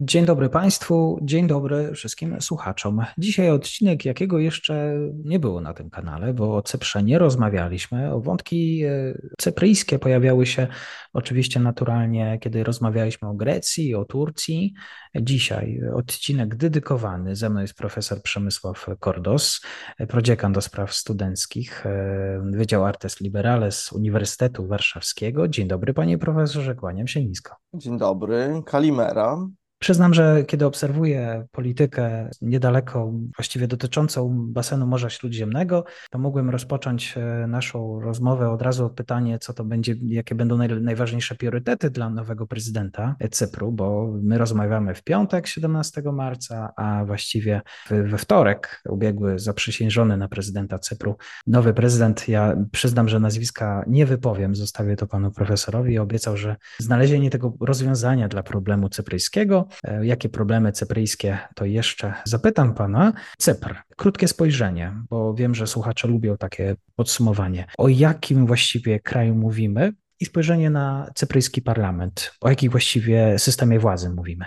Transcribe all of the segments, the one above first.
Dzień dobry Państwu, dzień dobry wszystkim słuchaczom. Dzisiaj odcinek, jakiego jeszcze nie było na tym kanale, bo o Cyprze nie rozmawialiśmy. O wątki e, cypryjskie pojawiały się oczywiście naturalnie, kiedy rozmawialiśmy o Grecji, o Turcji. Dzisiaj odcinek dedykowany. Ze mną jest profesor Przemysław Kordos, prodziekan do spraw studenckich, e, Wydział Artes Liberales Uniwersytetu Warszawskiego. Dzień dobry panie profesorze, kłaniam się nisko. Dzień dobry, Kalimera. Przyznam, że kiedy obserwuję politykę niedaleko, właściwie dotyczącą basenu Morza Śródziemnego, to mogłem rozpocząć e, naszą rozmowę od razu od pytania, co to będzie, jakie będą najważniejsze priorytety dla nowego prezydenta Cypru, bo my rozmawiamy w piątek, 17 marca, a właściwie we wtorek ubiegły zaprzysiężony na prezydenta Cypru nowy prezydent. Ja przyznam, że nazwiska nie wypowiem, zostawię to panu profesorowi. Obiecał, że znalezienie tego rozwiązania dla problemu cypryjskiego jakie problemy cypryjskie, to jeszcze zapytam pana. Cypr, krótkie spojrzenie, bo wiem, że słuchacze lubią takie podsumowanie. O jakim właściwie kraju mówimy i spojrzenie na cypryjski parlament? O jakim właściwie systemie władzy mówimy?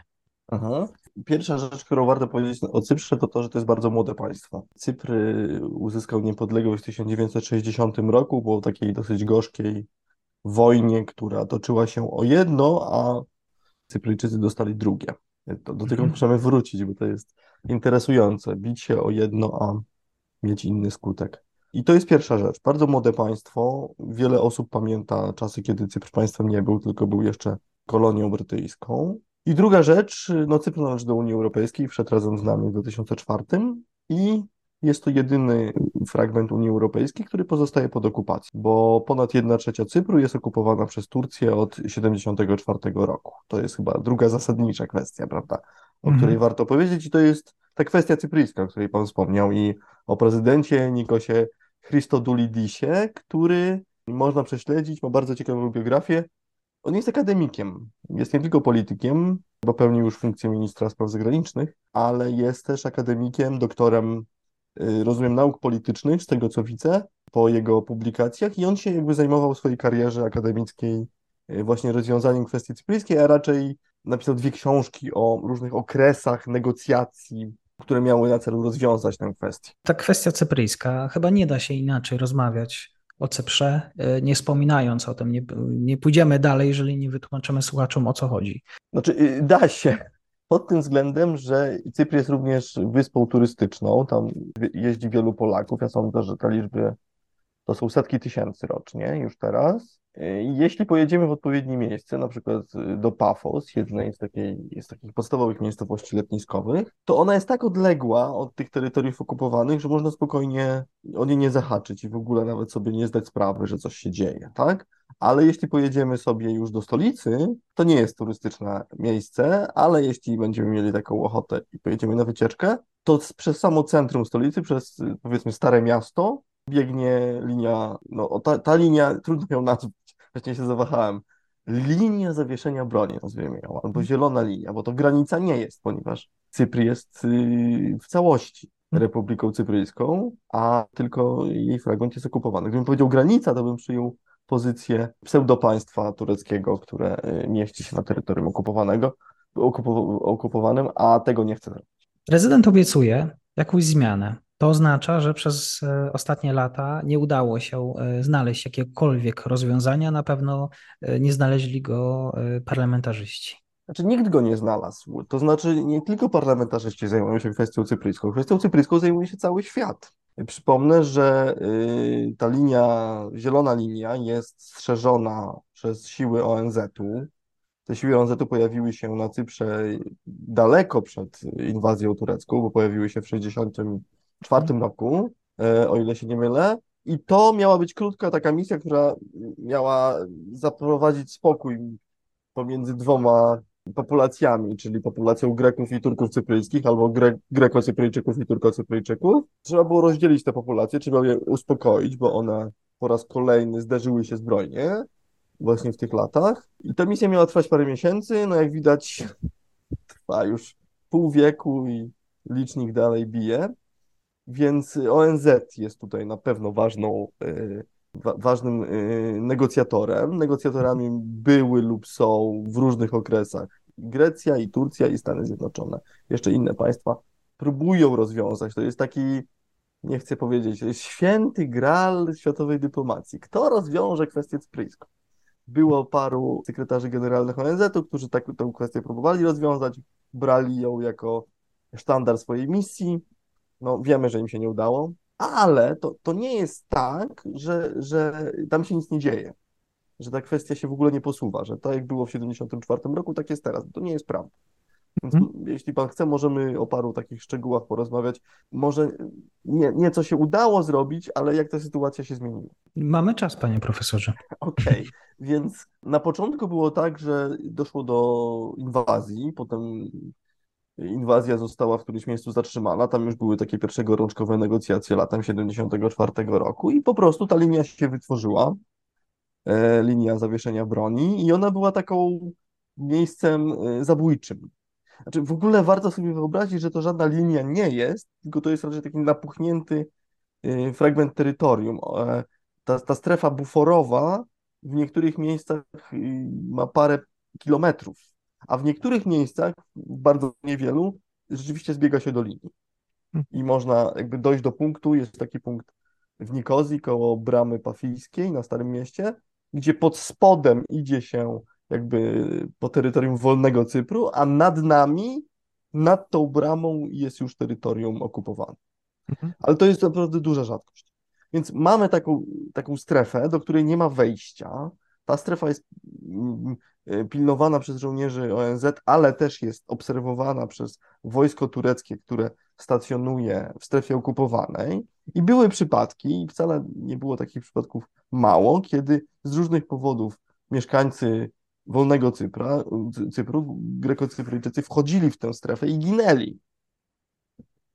Aha. Pierwsza rzecz, którą warto powiedzieć o Cyprze, to to, że to jest bardzo młode państwo. Cypr uzyskał niepodległość w 1960 roku po takiej dosyć gorzkiej wojnie, która toczyła się o jedno, a Cypryjczycy dostali drugie. To, do tego mhm. możemy wrócić, bo to jest interesujące. Bić się o jedno, a mieć inny skutek. I to jest pierwsza rzecz. Bardzo młode państwo. Wiele osób pamięta czasy, kiedy Cypr państwem nie był, tylko był jeszcze kolonią brytyjską. I druga rzecz, no Cypr należy do Unii Europejskiej, wszedł razem z nami w 2004 i jest to jedyny fragment Unii Europejskiej, który pozostaje pod okupacją, bo ponad 1 trzecia Cypru jest okupowana przez Turcję od 1974 roku. To jest chyba druga zasadnicza kwestia, prawda, o mhm. której warto powiedzieć i to jest ta kwestia cypryjska, o której Pan wspomniał i o prezydencie Nikosie Christodoulidisie, który można prześledzić, ma bardzo ciekawą biografię. On jest akademikiem, jest nie tylko politykiem, bo pełni już funkcję ministra spraw zagranicznych, ale jest też akademikiem, doktorem rozumiem, nauk politycznych, z tego co widzę, po jego publikacjach i on się jakby zajmował w swojej karierze akademickiej y, właśnie rozwiązaniem kwestii cypryjskiej, a raczej napisał dwie książki o różnych okresach negocjacji, które miały na celu rozwiązać tę kwestię. Ta kwestia cypryjska, chyba nie da się inaczej rozmawiać o Cyprze, y, nie wspominając o tym. Nie, nie pójdziemy dalej, jeżeli nie wytłumaczymy słuchaczom, o co chodzi. Znaczy, da się, pod tym względem, że Cypr jest również wyspą turystyczną, tam jeździ wielu Polaków. Ja sądzę, że te liczby to są setki tysięcy rocznie już teraz. Jeśli pojedziemy w odpowiednie miejsce, na przykład do Pafos, jednej z, takiej, z takich podstawowych miejscowości letniskowych, to ona jest tak odległa od tych terytoriów okupowanych, że można spokojnie o nie nie zahaczyć i w ogóle nawet sobie nie zdać sprawy, że coś się dzieje, tak? ale jeśli pojedziemy sobie już do stolicy, to nie jest turystyczne miejsce, ale jeśli będziemy mieli taką ochotę i pojedziemy na wycieczkę, to przez samo centrum stolicy, przez powiedzmy stare miasto, biegnie linia, no ta, ta linia, trudno ją nazwać, właśnie się zawahałem, linia zawieszenia broni, nazwijmy ją, albo zielona linia, bo to granica nie jest, ponieważ Cypr jest y, w całości Republiką Cypryjską, a tylko jej fragment jest okupowany. Gdybym powiedział granica, to bym przyjął pozycję pseudopaństwa tureckiego, które y, mieści się na terytorium okupowanego, okupowanym, a tego nie chce zrobić. Prezydent obiecuje jakąś zmianę. To oznacza, że przez e, ostatnie lata nie udało się e, znaleźć jakiegokolwiek rozwiązania. Na pewno e, nie znaleźli go parlamentarzyści. Znaczy, nikt go nie znalazł. To znaczy, nie tylko parlamentarzyści zajmują się kwestią cypryjską. Kwestią cypryjską zajmuje się cały świat. Przypomnę, że y, ta linia, zielona linia jest strzeżona przez siły ONZ-u. Te siły ONZ-u pojawiły się na Cyprze daleko przed inwazją turecką, bo pojawiły się w 1964 roku, e, o ile się nie mylę. I to miała być krótka taka misja, która miała zaprowadzić spokój pomiędzy dwoma populacjami, czyli populacją Greków i Turków cypryjskich, albo Gre Greko-Cypryjczyków i Turko-Cypryjczyków. Trzeba było rozdzielić te populacje, trzeba je uspokoić, bo one po raz kolejny zderzyły się zbrojnie właśnie w tych latach. I ta misja miała trwać parę miesięcy, no jak widać trwa już pół wieku i licznik dalej bije, więc ONZ jest tutaj na pewno ważną, wa ważnym yy, negocjatorem. Negocjatorami były lub są w różnych okresach Grecja i Turcja i Stany Zjednoczone. Jeszcze inne państwa próbują rozwiązać. To jest taki, nie chcę powiedzieć, święty gral światowej dyplomacji. Kto rozwiąże kwestię cypryjską? Było paru sekretarzy generalnych ONZ-u, którzy tak, tę kwestię próbowali rozwiązać, brali ją jako sztandar swojej misji. No, wiemy, że im się nie udało, ale to, to nie jest tak, że, że tam się nic nie dzieje, że ta kwestia się w ogóle nie posuwa, że tak jak było w 1974 roku, tak jest teraz. To nie jest prawda. Więc hmm. jeśli pan chce, możemy o paru takich szczegółach porozmawiać. Może nie, nie co się udało zrobić, ale jak ta sytuacja się zmieniła. Mamy czas, panie profesorze. Okej, okay. więc na początku było tak, że doszło do inwazji, potem inwazja została w którymś miejscu zatrzymana. Tam już były takie pierwsze gorączkowe negocjacje latem 74 roku i po prostu ta linia się wytworzyła, e, linia zawieszenia broni i ona była taką miejscem e, zabójczym. Znaczy w ogóle warto sobie wyobrazić, że to żadna linia nie jest, tylko to jest raczej taki napuchnięty e, fragment terytorium. Ta, ta strefa buforowa w niektórych miejscach ma parę kilometrów a w niektórych miejscach, bardzo niewielu, rzeczywiście zbiega się do linii. I można jakby dojść do punktu, jest taki punkt w Nikozji koło bramy pafijskiej na Starym Mieście, gdzie pod spodem idzie się jakby po terytorium wolnego Cypru, a nad nami, nad tą bramą jest już terytorium okupowane. Mhm. Ale to jest naprawdę duża rzadkość. Więc mamy taką, taką strefę, do której nie ma wejścia. Ta strefa jest mm, pilnowana przez żołnierzy ONZ, ale też jest obserwowana przez wojsko tureckie, które stacjonuje w strefie okupowanej. I były przypadki, i wcale nie było takich przypadków mało, kiedy z różnych powodów mieszkańcy wolnego Cypra, Cypru, Grekocypryjczycy wchodzili w tę strefę i ginęli.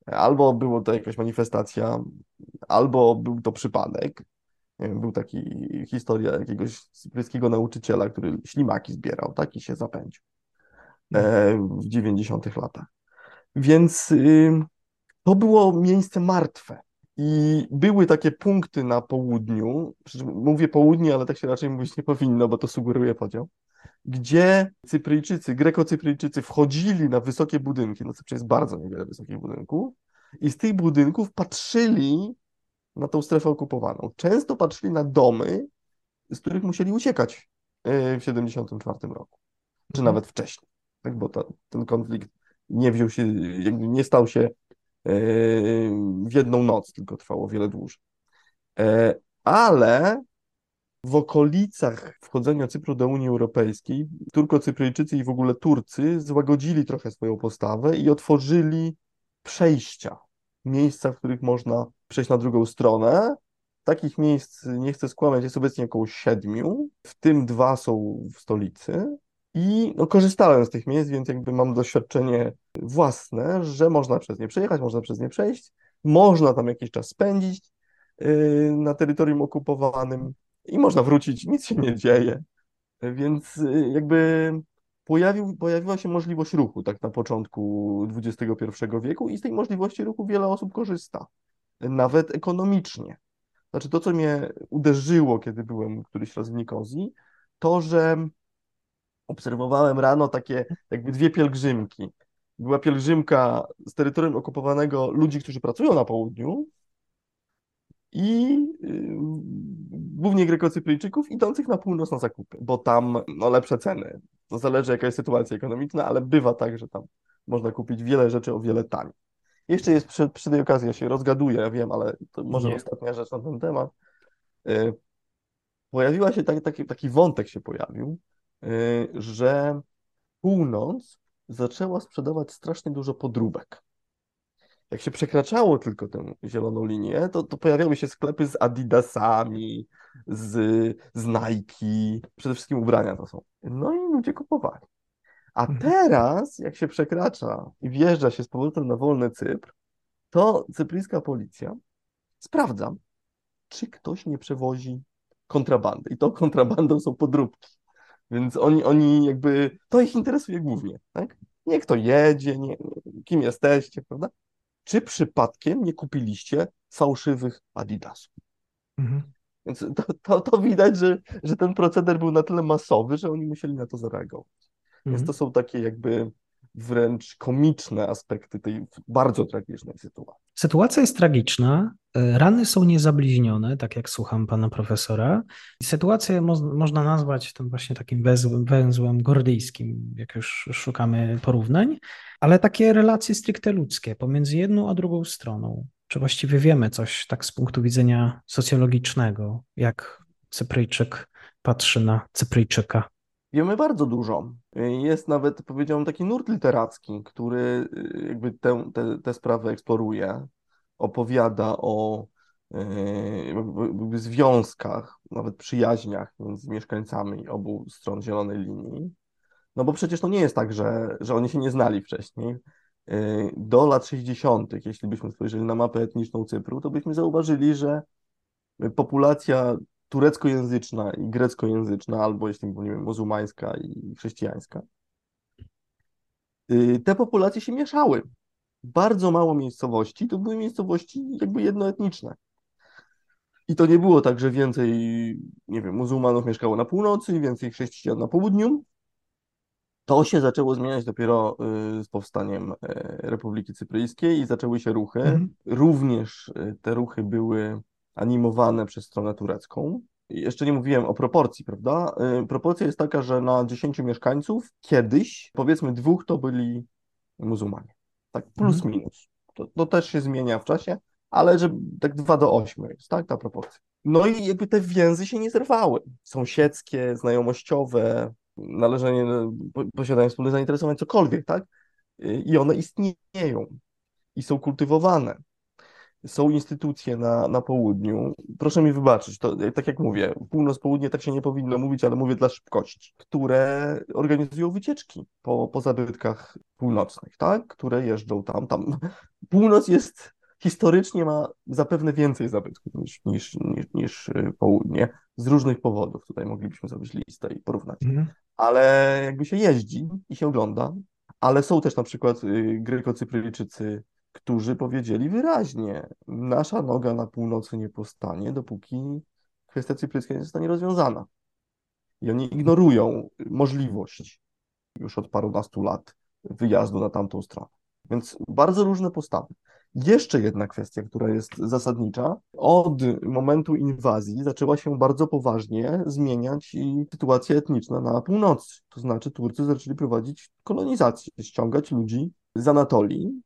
Albo było to jakaś manifestacja, albo był to przypadek. Był taki historia jakiegoś cypryjskiego nauczyciela, który ślimaki zbierał, tak, i się zapędził e, w 90 latach. Więc to było miejsce martwe. I były takie punkty na południu, mówię południe, ale tak się raczej mówić nie powinno, bo to sugeruje podział, gdzie Cypryjczycy, Greko-Cypryjczycy wchodzili na wysokie budynki, no Cyprze jest bardzo niewiele wysokich budynków, i z tych budynków patrzyli na tą strefę okupowaną. Często patrzyli na domy, z których musieli uciekać e, w 1974 roku, czy mhm. nawet wcześniej, tak? bo to, ten konflikt nie wziął się, nie stał się e, w jedną noc, tylko trwało wiele dłużej. E, ale w okolicach wchodzenia Cypru do Unii Europejskiej Turko-Cypryjczycy i w ogóle Turcy złagodzili trochę swoją postawę i otworzyli przejścia, miejsca, w których można przejść na drugą stronę. Takich miejsc, nie chcę skłamać, jest obecnie około siedmiu, w tym dwa są w stolicy. I no, korzystałem z tych miejsc, więc jakby mam doświadczenie własne, że można przez nie przejechać, można przez nie przejść, można tam jakiś czas spędzić yy, na terytorium okupowanym i można wrócić, nic się nie dzieje. Więc yy, jakby pojawił, pojawiła się możliwość ruchu tak na początku XXI wieku i z tej możliwości ruchu wiele osób korzysta nawet ekonomicznie. Znaczy to, co mnie uderzyło, kiedy byłem któryś raz w Nikozji, to, że obserwowałem rano takie jakby dwie pielgrzymki. Była pielgrzymka z terytorium okupowanego ludzi, którzy pracują na południu i yy, głównie Grekocypryjczyków idących na północ na zakupy, bo tam no, lepsze ceny. To zależy jaka jest sytuacja ekonomiczna, ale bywa tak, że tam można kupić wiele rzeczy o wiele taniej. Jeszcze jest przy, przy tej okazji, ja się rozgaduję, ja wiem, ale to może Nie. ostatnia rzecz na ten temat. Y, pojawiła się taki, taki, taki wątek się pojawił, y, że północ zaczęła sprzedawać strasznie dużo podróbek. jak się przekraczało tylko tę zieloną linię, to, to pojawiały się sklepy z Adidasami, z, z Nike, przede wszystkim ubrania to są. No i ludzie kupowali. A Mhm. teraz, jak się przekracza i wjeżdża się z powrotem na wolny Cypr, to cypryjska policja sprawdza, czy ktoś nie przewozi kontrabandy. I tą kontrabandą są podróbki. Więc oni, oni jakby, to ich interesuje głównie, tak? Nie kto jedzie, nie, kim jesteście, prawda? Czy przypadkiem nie kupiliście fałszywych Adidasów? Mhm. Więc to, to, to widać, że, że ten proceder był na tyle masowy, że oni musieli na to zareagować. Więc Mhm. to są takie jakby wręcz komiczne aspekty tej bardzo tragicznej sytuacji. Sytuacja jest tragiczna, y, rany są niezabliźnione, tak jak słucham pana profesora. Sytuację mo można nazwać tym właśnie takim węzłem, węzłem gordyjskim, jak już szukamy porównań, ale takie relacje stricte ludzkie pomiędzy jedną a drugą stroną. Czy właściwie wiemy coś tak z punktu widzenia socjologicznego, jak Cypryjczyk patrzy na Cypryjczyka? Wiemy bardzo dużo. Jest nawet, powiedziałbym, taki nurt literacki, który y, jakby tę, tę, tę sprawę eksploruje, opowiada o y, jakby związkach, nawet przyjaźniach między mieszkańcami obu stron Zielonej Linii. No bo przecież to nie jest tak, że, że oni się nie znali wcześniej. Y, Do lat 60., jeśli byśmy spojrzeli na mapę etniczną Cypru, to byśmy zauważyli, że populacja tureckojęzyczna i greckojęzyczna, albo jeśli nie wiem, muzułmańska i chrześcijańska, y, te populacje się mieszały. Bardzo mało miejscowości to były miejscowości jakby jednoetniczne. I to nie było tak, że więcej, nie wiem, muzułmanów mieszkało na północy, więcej chrześcijan na południu. To się zaczęło zmieniać dopiero y, z powstaniem y, Republiki Cypryjskiej i zaczęły się ruchy. Mhm. Również y, te ruchy były animowane przez stronę turecką. Jeszcze nie mówiłem o proporcji, prawda? Y, Proporcja jest taka, że na 10 mieszkańców kiedyś, powiedzmy, dwóch to byli muzułmanie. Tak plus Mhm. minus. To, to też się zmienia w czasie, ale że tak 2 do 8 jest, tak, ta proporcja. No i jakby te więzy się nie zerwały. Sąsiedzkie, znajomościowe, należenie, po- posiadanie wspólnych zainteresowań, cokolwiek, tak? Y, I one istnieją i są kultywowane. Są instytucje na, na południu. Proszę mi wybaczyć, to tak jak mówię, północ, południe tak się nie powinno mówić, ale mówię dla szybkości, które organizują wycieczki po, po zabytkach północnych, tak? Które jeżdżą tam, tam. Północ jest, historycznie ma zapewne więcej zabytków niż, niż, niż, niż y, południe, z różnych powodów. Tutaj moglibyśmy zrobić listę i porównać Mhm. ale jakby się jeździ i się ogląda, ale są też na przykład y, Grekocypryjczycy, którzy powiedzieli wyraźnie, nasza noga na północy nie powstanie, dopóki kwestia cypryjska nie zostanie rozwiązana. I oni ignorują możliwość już od parunastu lat wyjazdu na tamtą stronę. Więc bardzo różne postawy. Jeszcze jedna kwestia, która jest zasadnicza. Od momentu inwazji zaczęła się bardzo poważnie zmieniać i sytuacja etniczna na północy. To znaczy Turcy zaczęli prowadzić kolonizację, ściągać ludzi z Anatolii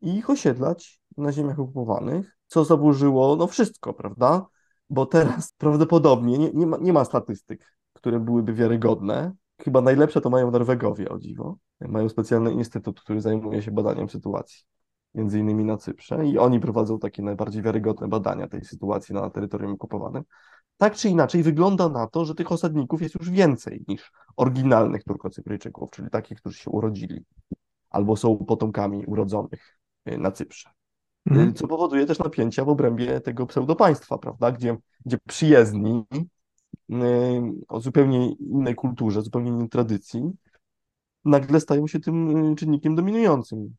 i ich osiedlać na ziemiach okupowanych, co zaburzyło no wszystko, prawda? Bo teraz prawdopodobnie nie, nie ma, nie ma statystyk, które byłyby wiarygodne. Chyba najlepsze to mają Norwegowie, o dziwo. Mają specjalny instytut, który zajmuje się badaniem sytuacji, między innymi na Cyprze, i oni prowadzą takie najbardziej wiarygodne badania tej sytuacji na terytorium okupowanym. Tak czy inaczej, wygląda na to, że tych osadników jest już więcej niż oryginalnych Turkocypryjczyków, czyli takich, którzy się urodzili albo są potomkami urodzonych na Cyprze. Y, Mhm. Co powoduje też napięcia w obrębie tego pseudopaństwa, prawda? Gdzie, gdzie przyjezdni y, o zupełnie innej kulturze, zupełnie innej tradycji, nagle stają się tym y, czynnikiem dominującym.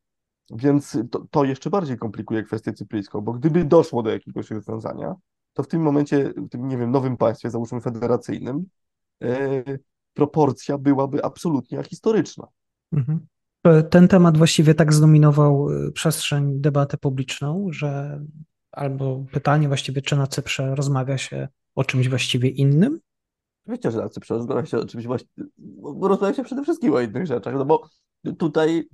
Więc to, to jeszcze bardziej komplikuje kwestię cypryjską, bo gdyby doszło do jakiegoś rozwiązania, to w tym momencie, w tym, nie wiem, nowym państwie, załóżmy federacyjnym, y, proporcja byłaby absolutnie ahistoryczna. Mhm. Ten temat właściwie tak zdominował y, przestrzeń, debatę publiczną, że albo pytanie właściwie, czy na Cyprze rozmawia się o czymś właściwie innym? Oczywiście, że na Cyprze rozmawia się o czymś właśnie, bo rozmawia się przede wszystkim o innych rzeczach, no bo tutaj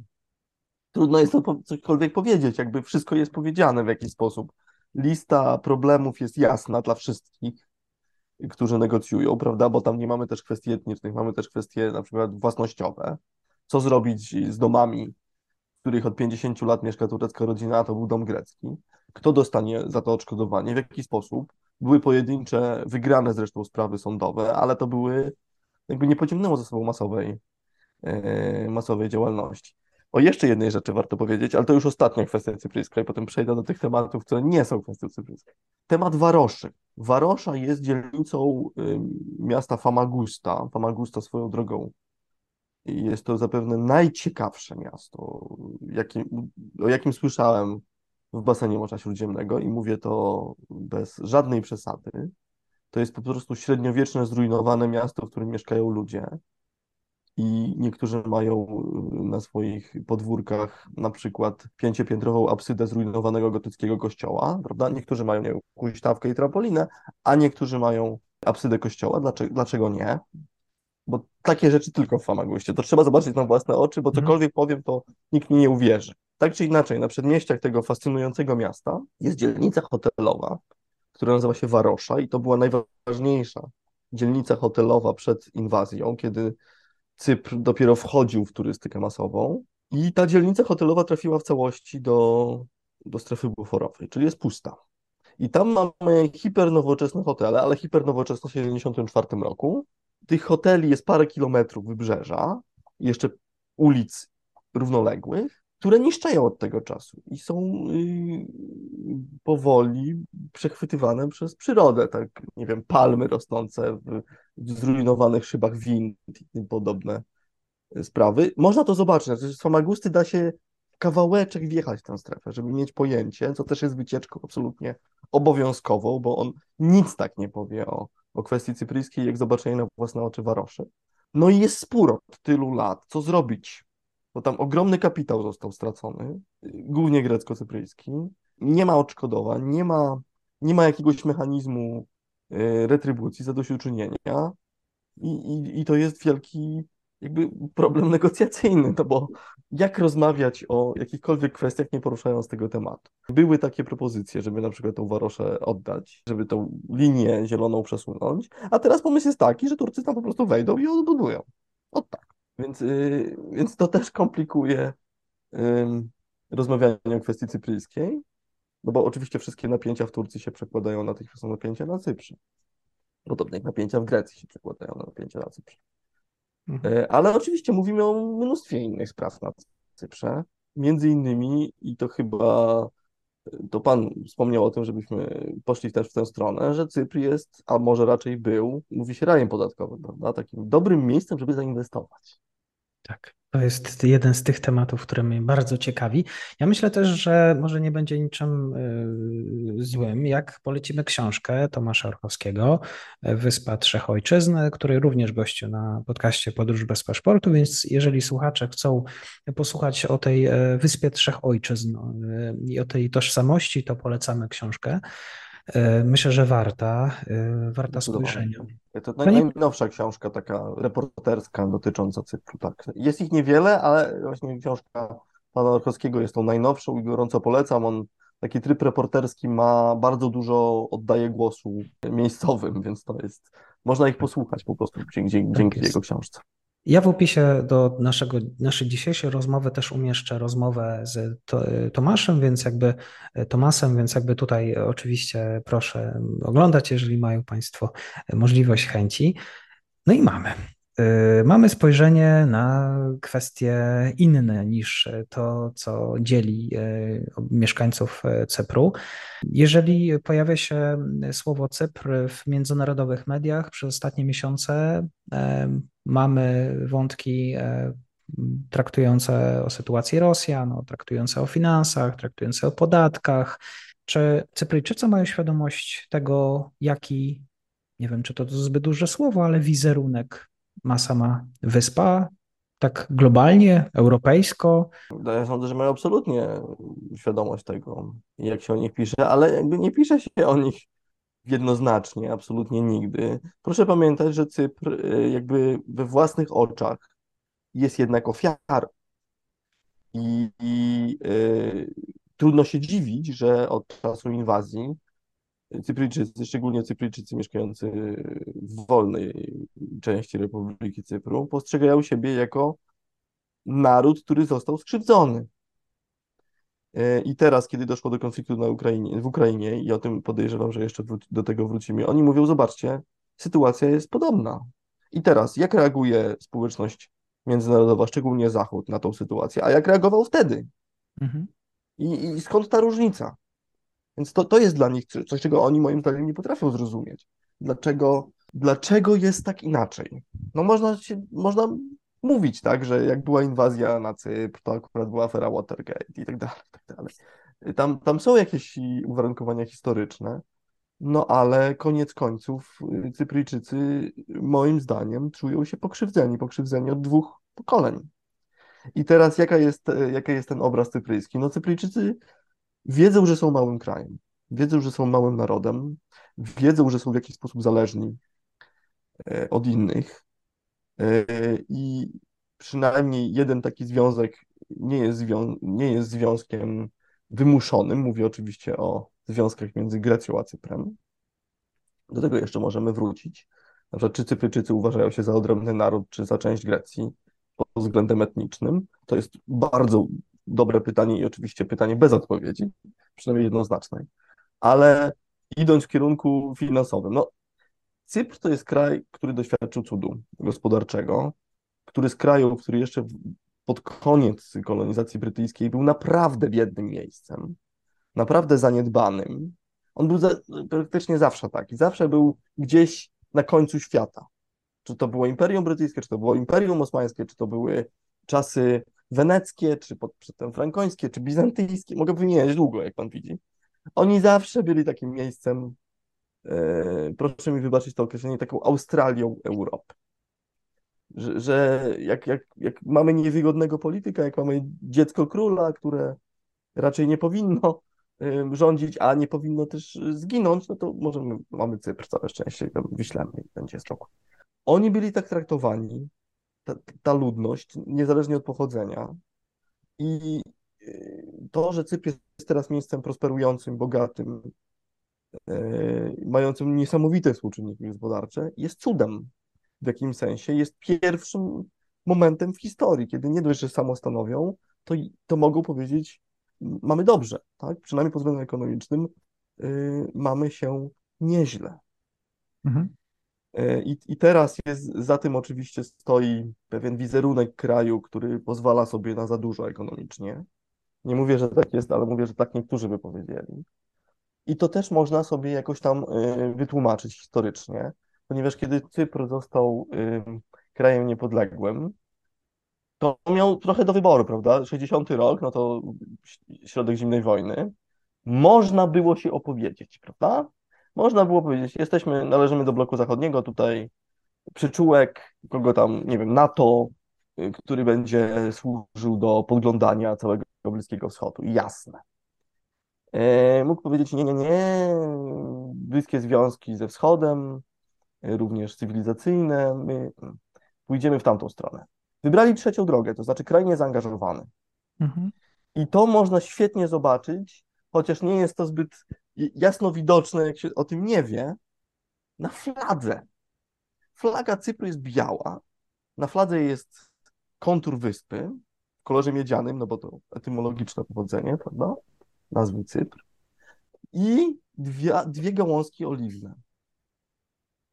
trudno jest cokolwiek powiedzieć, jakby wszystko jest powiedziane w jakiś sposób. Lista problemów jest jasna dla wszystkich, którzy negocjują, prawda, bo tam nie mamy też kwestii etnicznych, mamy też kwestie na przykład własnościowe. Co zrobić z domami w których od 50 lat mieszka turecka rodzina, a to był dom grecki. Kto dostanie za to odszkodowanie, w jaki sposób? Były pojedyncze, wygrane zresztą sprawy sądowe, ale to były, jakby nie pociągnęło za sobą masowej, yy, masowej działalności. O jeszcze jednej rzeczy warto powiedzieć, ale to już ostatnia kwestia cypryjska i potem przejdę do tych tematów, które nie są kwestią cypryjską. Temat Waroszy. Warosza jest dzielnicą y, miasta Famagusta. Famagusta swoją drogą jest to zapewne najciekawsze miasto, jakim, o jakim słyszałem w basenie Morza Śródziemnego i mówię to bez żadnej przesady. To jest po prostu średniowieczne, zrujnowane miasto, w którym mieszkają ludzie i niektórzy mają y, na swoich podwórkach na przykład pięciopiętrową absydę zrujnowanego gotyckiego kościoła, prawda? Niektórzy mają nie huśtawkę i trampolinę, a niektórzy mają absydę kościoła. Dlaczego, dlaczego nie? Bo takie rzeczy tylko w Famaguście. To trzeba zobaczyć na własne oczy, bo mhm. cokolwiek powiem, to nikt mi nie uwierzy. Tak czy inaczej, na przedmieściach tego fascynującego miasta jest dzielnica hotelowa, która nazywa się Warosza i to była najważniejsza dzielnica hotelowa przed inwazją, kiedy Cypr dopiero wchodził w turystykę masową i ta dzielnica hotelowa trafiła w całości do, do strefy buforowej, czyli jest pusta. I tam mamy hipernowoczesne hotele, ale hipernowoczesne w 1974 roku. Tych hoteli jest parę kilometrów wybrzeża, jeszcze ulic równoległych, które niszczeją od tego czasu i są yy, powoli przechwytywane przez przyrodę, tak, nie wiem, palmy rosnące w, w zrujnowanych szybach win i tym podobne sprawy. Można to zobaczyć, znaczy z Famagusty da się kawałeczek wjechać w tę strefę, żeby mieć pojęcie, co też jest wycieczką absolutnie obowiązkową, bo on nic tak nie powie o, o kwestii cypryjskiej, jak zobaczenie na własne oczy Waroszy. No i jest spór od tylu lat, co zrobić, bo tam ogromny kapitał został stracony, głównie grecko-cypryjski, nie ma odszkodowań, nie ma, nie ma jakiegoś mechanizmu y, retrybucji, zadośćuczynienia. I, i, i to jest wielki jakby problem negocjacyjny, no bo jak rozmawiać o jakichkolwiek kwestiach, nie poruszając tego tematu. Były takie propozycje, żeby na przykład tą Waroszę oddać, żeby tą linię zieloną przesunąć, a teraz pomysł jest taki, że Turcy tam po prostu wejdą i odbudują. O tak. Więc, yy, więc to też komplikuje yy, rozmawianie o kwestii cypryjskiej, no bo oczywiście wszystkie napięcia w Turcji się przekładają na tych, są napięcia na Cyprze. Podobnie jak napięcia w Grecji się przekładają na napięcia na Cyprze. Mhm. E, ale oczywiście mówimy o mnóstwie innych spraw na Cyprze. Między innymi, i to chyba to Pan wspomniał o tym, żebyśmy poszli też w tę stronę, że Cypr jest, a może raczej był, mówi się rajem podatkowym, prawda? Takim dobrym miejscem, żeby zainwestować. Tak. To jest jeden z tych tematów, który mnie bardzo ciekawi. Ja myślę też, że może nie będzie niczym y, złym, jak polecimy książkę Tomasza Orkowskiego, Wyspa Trzech Ojczyzn, który również gościł na podcaście Podróż bez paszportu, więc jeżeli słuchacze chcą posłuchać o tej e, Wyspie Trzech Ojczyzn i o tej tożsamości, to polecamy książkę. E, myślę, że warta, e, warta spojrzenia. To najnowsza książka, taka reporterska dotycząca Cypru. Tak. Jest ich niewiele, ale właśnie książka pana Orkowskiego jest tą najnowszą i gorąco polecam. On taki tryb reporterski ma bardzo dużo, oddaje głosu miejscowym, więc to jest, można ich posłuchać po prostu dzięki, dzięki tak jego książce. Ja w opisie do naszego, naszej dzisiejszej rozmowy też umieszczę rozmowę z Tomaszem, więc jakby Tomasem, więc jakby tutaj oczywiście proszę oglądać, jeżeli mają Państwo możliwość, chęci. No i mamy. Y, mamy spojrzenie na kwestie inne niż to, co dzieli y, mieszkańców Cypru. Jeżeli pojawia się słowo Cypr w międzynarodowych mediach przez ostatnie miesiące, mamy wątki traktujące o sytuacji Rosjan, traktujące o finansach, traktujące o podatkach. Czy Cypryjczycy mają świadomość tego, jaki, nie wiem, czy to zbyt duże słowo, ale wizerunek ma sama wyspa, tak globalnie, europejsko? No ja sądzę, że mają absolutnie świadomość tego, jak się o nich pisze, ale jakby nie pisze się o nich jednoznacznie, absolutnie nigdy. Proszę pamiętać, że Cypr y, jakby we własnych oczach jest jednak ofiarą. I, i y, trudno się dziwić, że od czasu inwazji Cypryjczycy, szczególnie Cypryjczycy mieszkający w wolnej części Republiki Cypru, postrzegają siebie jako naród, który został skrzywdzony. E, I teraz, kiedy doszło do konfliktu na Ukrainie, w Ukrainie, i o tym podejrzewam, że jeszcze do tego wrócimy, oni mówią, zobaczcie, sytuacja jest podobna. I teraz, jak reaguje społeczność międzynarodowa, szczególnie Zachód, na tą sytuację, a jak reagował wtedy? Mhm. I, I, skąd ta różnica? Więc to, to jest dla nich coś, czego oni moim zdaniem nie potrafią zrozumieć. Dlaczego, dlaczego jest tak inaczej? No można, się, można mówić, tak, że jak była inwazja na Cypr, to akurat była afera Watergate i tak dalej, i tak dalej. Tam, tam są jakieś uwarunkowania historyczne, no ale koniec końców y, Cypryjczycy moim zdaniem czują się pokrzywdzeni, pokrzywdzeni od dwóch pokoleń. I teraz jaka jest, jaki jest ten obraz cypryjski? No Cypryjczycy wiedzą, że są małym krajem, wiedzą, że są małym narodem, wiedzą, że są w jakiś sposób zależni e, od innych e, i przynajmniej jeden taki związek nie jest, zwią nie jest związkiem wymuszonym. Mówię oczywiście o związkach między Grecją a Cyprem. Do tego jeszcze możemy wrócić. Na przykład, czy Cypryjczycy uważają się za odrębny naród, czy za część Grecji pod względem etnicznym? To jest bardzo dobre pytanie i oczywiście pytanie bez odpowiedzi, przynajmniej jednoznacznej. Ale idąc w kierunku finansowym, no Cypr to jest kraj, który doświadczył cudu gospodarczego, który z kraju, który jeszcze pod koniec kolonizacji brytyjskiej był naprawdę biednym miejscem, naprawdę zaniedbanym. On był za, praktycznie zawsze taki, zawsze był gdzieś na końcu świata. Czy to było Imperium Brytyjskie, czy to było Imperium Osmańskie, czy to były czasy weneckie, czy pod, przedtem frankońskie, czy bizantyjskie, mogę wymieniać długo, jak pan widzi. Oni zawsze byli takim miejscem, e, proszę mi wybaczyć to określenie, taką Australią Europy. Że, że jak, jak, jak mamy niewygodnego polityka, jak mamy dziecko króla, które raczej nie powinno rządzić, a nie powinno też zginąć, no to możemy, mamy Cypr, całe szczęście, wyślemy i będzie spokój. Oni byli tak traktowani, ta, ta ludność, niezależnie od pochodzenia. I y, to, że Cypr jest teraz miejscem prosperującym, bogatym, yy, mającym niesamowite współczynniki gospodarcze, jest cudem w jakimś sensie. Jest pierwszym momentem w historii, kiedy nie dość, że samo stanowią, to, to mogą powiedzieć, mamy dobrze, tak? Przynajmniej pod względem ekonomicznym yy, mamy się nieźle. Mhm. E, I, I teraz jest, za tym oczywiście stoi pewien wizerunek kraju, który pozwala sobie na za dużo ekonomicznie. Nie mówię, że tak jest, ale mówię, że tak niektórzy by powiedzieli. I to też można sobie jakoś tam e, wytłumaczyć historycznie, ponieważ kiedy Cypr został krajem niepodległym, to miał trochę do wyboru, prawda? 60 rok, no to środek zimnej wojny. Można było się opowiedzieć, prawda? Można było powiedzieć, jesteśmy, należymy do bloku zachodniego, tutaj przyczółek, kogo tam, nie wiem, NATO, y, który będzie służył do podglądania całego Bliskiego Wschodu. Jasne. E, mógł powiedzieć, nie, nie, nie, bliskie związki ze Wschodem, y, również cywilizacyjne, my pójdziemy w tamtą stronę. Wybrali trzecią drogę, to znaczy kraj niezaangażowany. Mhm. I to można świetnie zobaczyć, chociaż nie jest to zbyt jasno widoczne, jak się o tym nie wie, na fladze. Flaga Cypru jest biała. Na fladze jest kontur wyspy w kolorze miedzianym, no bo to etymologiczne pochodzenie, prawda? Nazwy Cypr. I dwie, dwie gałązki oliwne.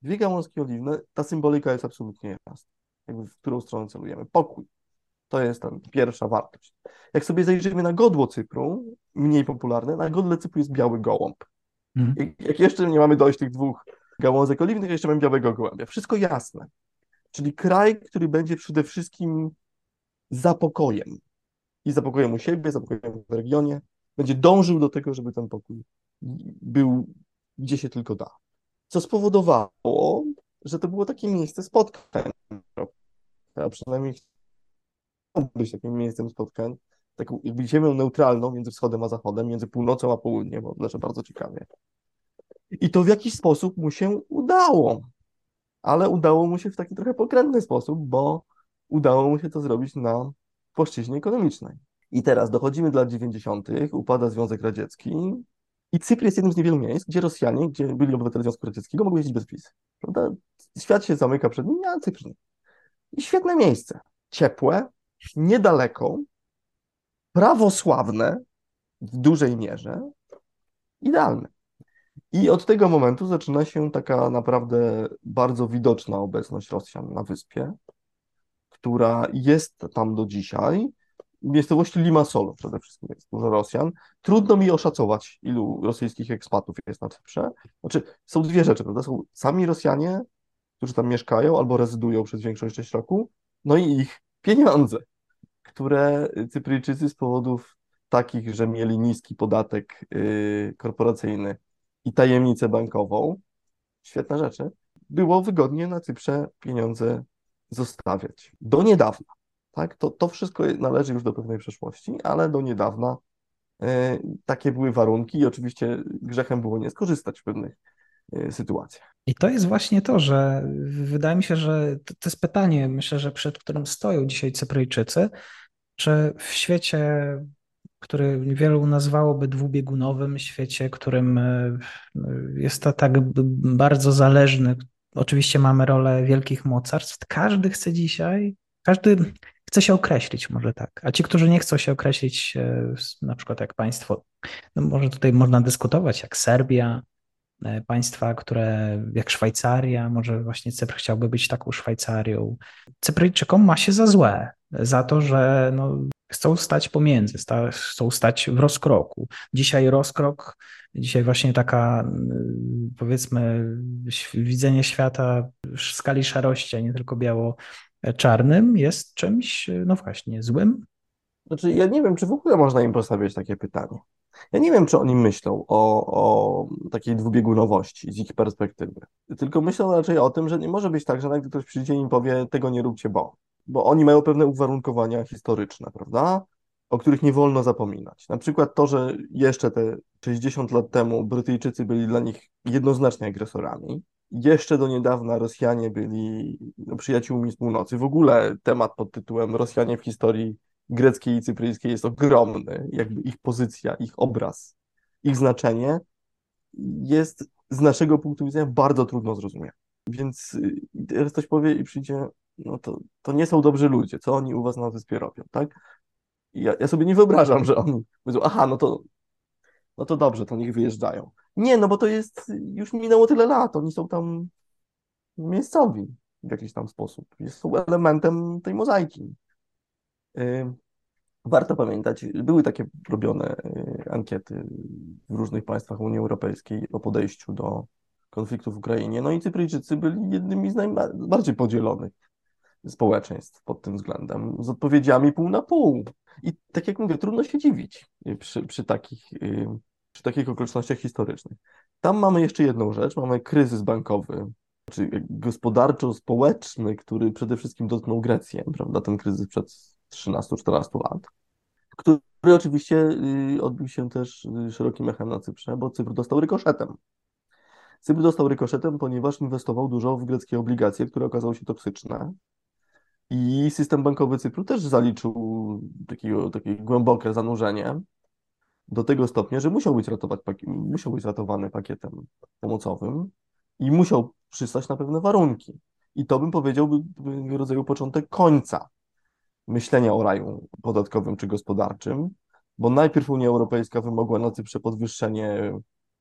Dwie gałązki oliwne, ta symbolika jest absolutnie jasna. Jakby w którą stronę celujemy. Pokój. To jest ta pierwsza wartość. Jak sobie zajrzymy na godło Cypru, mniej popularne, na godle Cypru jest biały gołąb. Mhm. Jak jeszcze nie mamy dojść tych dwóch gałązek oliwnych, jeszcze mamy białego gołębia. Wszystko jasne. Czyli kraj, który będzie przede wszystkim zapokojem. I zapokojem u siebie, zapokojem w regionie. Będzie dążył do tego, żeby ten pokój był gdzie się tylko da. Co spowodowało, że to było takie miejsce spotkań. A przynajmniej być takim miejscem spotkań, taką jakby ziemią neutralną między wschodem a zachodem, między północą a południem, bo leży bardzo ciekawie. I to w jakiś sposób mu się udało. Ale udało mu się w taki trochę pokrętny sposób, bo udało mu się to zrobić na płaszczyźnie ekonomicznej. I teraz dochodzimy do lat 90., upada Związek Radziecki i Cypr jest jednym z niewielu miejsc, gdzie Rosjanie, gdzie byli obywatele Związku Radzieckiego, mogą jeździć bez wiz. Prawda? Świat się zamyka przed nimi, a Cypr nie. I świetne miejsce. Ciepłe, niedaleko, prawosławne, w dużej mierze idealne. I od tego momentu zaczyna się taka naprawdę bardzo widoczna obecność Rosjan na wyspie, która jest tam do dzisiaj. W miejscowości Limassol przede wszystkim jest dużo Rosjan. Trudno mi oszacować, ilu rosyjskich ekspatów jest na Cyprze. Znaczy, są dwie rzeczy, prawda? Są sami Rosjanie, którzy tam mieszkają albo rezydują przez większość część roku, no i ich pieniądze, które Cypryjczycy z powodów takich, że mieli niski podatek yy, korporacyjny i tajemnicę bankową, świetne rzeczy, było wygodnie na Cyprze pieniądze zostawiać. Do niedawna. Tak? To, to wszystko należy już do pewnej przeszłości, ale do niedawna y, takie były warunki i oczywiście grzechem było nie skorzystać w pewnych y, sytuacjach. I to jest właśnie to, że wydaje mi się, że to, to jest pytanie, myślę, że przed którym stoją dzisiaj Cypryjczycy, czy w świecie który wielu nazwałoby dwubiegunowym świecie, którym e, jest to tak bardzo zależny. Oczywiście mamy rolę wielkich mocarstw. Każdy chce dzisiaj, każdy chce się określić, może tak. A ci, którzy nie chcą się określić, e, na przykład jak państwo, no może tutaj można dyskutować, jak Serbia, e, państwa, które jak Szwajcaria, może właśnie Cypr chciałby być taką Szwajcarią. Cypryjczykom ma się za złe, za to, że no, chcą stać pomiędzy, sta, chcą stać w rozkroku. Dzisiaj rozkrok, dzisiaj właśnie taka mm, powiedzmy widzenie świata w skali szarości, a nie tylko biało-czarnym jest czymś, no właśnie, złym. Znaczy, ja nie wiem, czy w ogóle można im postawić takie pytanie. Ja nie wiem, czy oni myślą o, o takiej dwubiegunowości z ich perspektywy. Tylko myślą raczej o tym, że nie może być tak, że nagle ktoś przyjdzie i powie, tego nie róbcie, bo bo oni mają pewne uwarunkowania historyczne, prawda? O których nie wolno zapominać. Na przykład to, że jeszcze te 60 lat temu Brytyjczycy byli dla nich jednoznacznie agresorami. Jeszcze do niedawna Rosjanie byli no, przyjaciółmi z północy. W ogóle temat pod tytułem Rosjanie w historii greckiej i cypryjskiej jest ogromny. Jakby ich pozycja, ich obraz, ich znaczenie jest z naszego punktu widzenia bardzo trudno zrozumieć. Więc y, teraz ktoś powie i przyjdzie, no to, to nie są dobrzy ludzie, co oni u was na wyspie robią, tak? I ja, ja sobie nie wyobrażam, że oni powiedzą, aha, no to, no to dobrze, to niech wyjeżdżają. Nie, no bo to jest, już minęło tyle lat, oni są tam miejscowi w jakiś tam sposób, są elementem tej mozaiki. Warto pamiętać, były takie robione y, ankiety w różnych państwach Unii Europejskiej o podejściu do konfliktu w Ukrainie. No i Cypryjczycy byli jednymi z najbardziej podzielonych społeczeństw pod tym względem, z odpowiedziami pół na pół. I tak jak mówię, trudno się dziwić przy, przy, takich, y, przy takich okolicznościach historycznych. Tam mamy jeszcze jedną rzecz, mamy kryzys bankowy, czy gospodarczo-społeczny, który przede wszystkim dotknął Grecję, prawda, ten kryzys przed 13-14 lat, który oczywiście y, odbił się też y, szerokim echem na Cyprze, bo Cypr dostał rykoszetem. Cypr dostał rykoszetem, ponieważ inwestował dużo w greckie obligacje, które okazały się toksyczne. I system bankowy Cypru też zaliczył takiego, takie głębokie zanurzenie do tego stopnia, że musiał być, ratować, musiał być ratowany pakietem pomocowym i musiał przystać na pewne warunki. I to bym powiedział, by rodzaju początek końca myślenia o raju podatkowym czy gospodarczym, bo najpierw Unia Europejska wymogła na Cyprze podwyższenie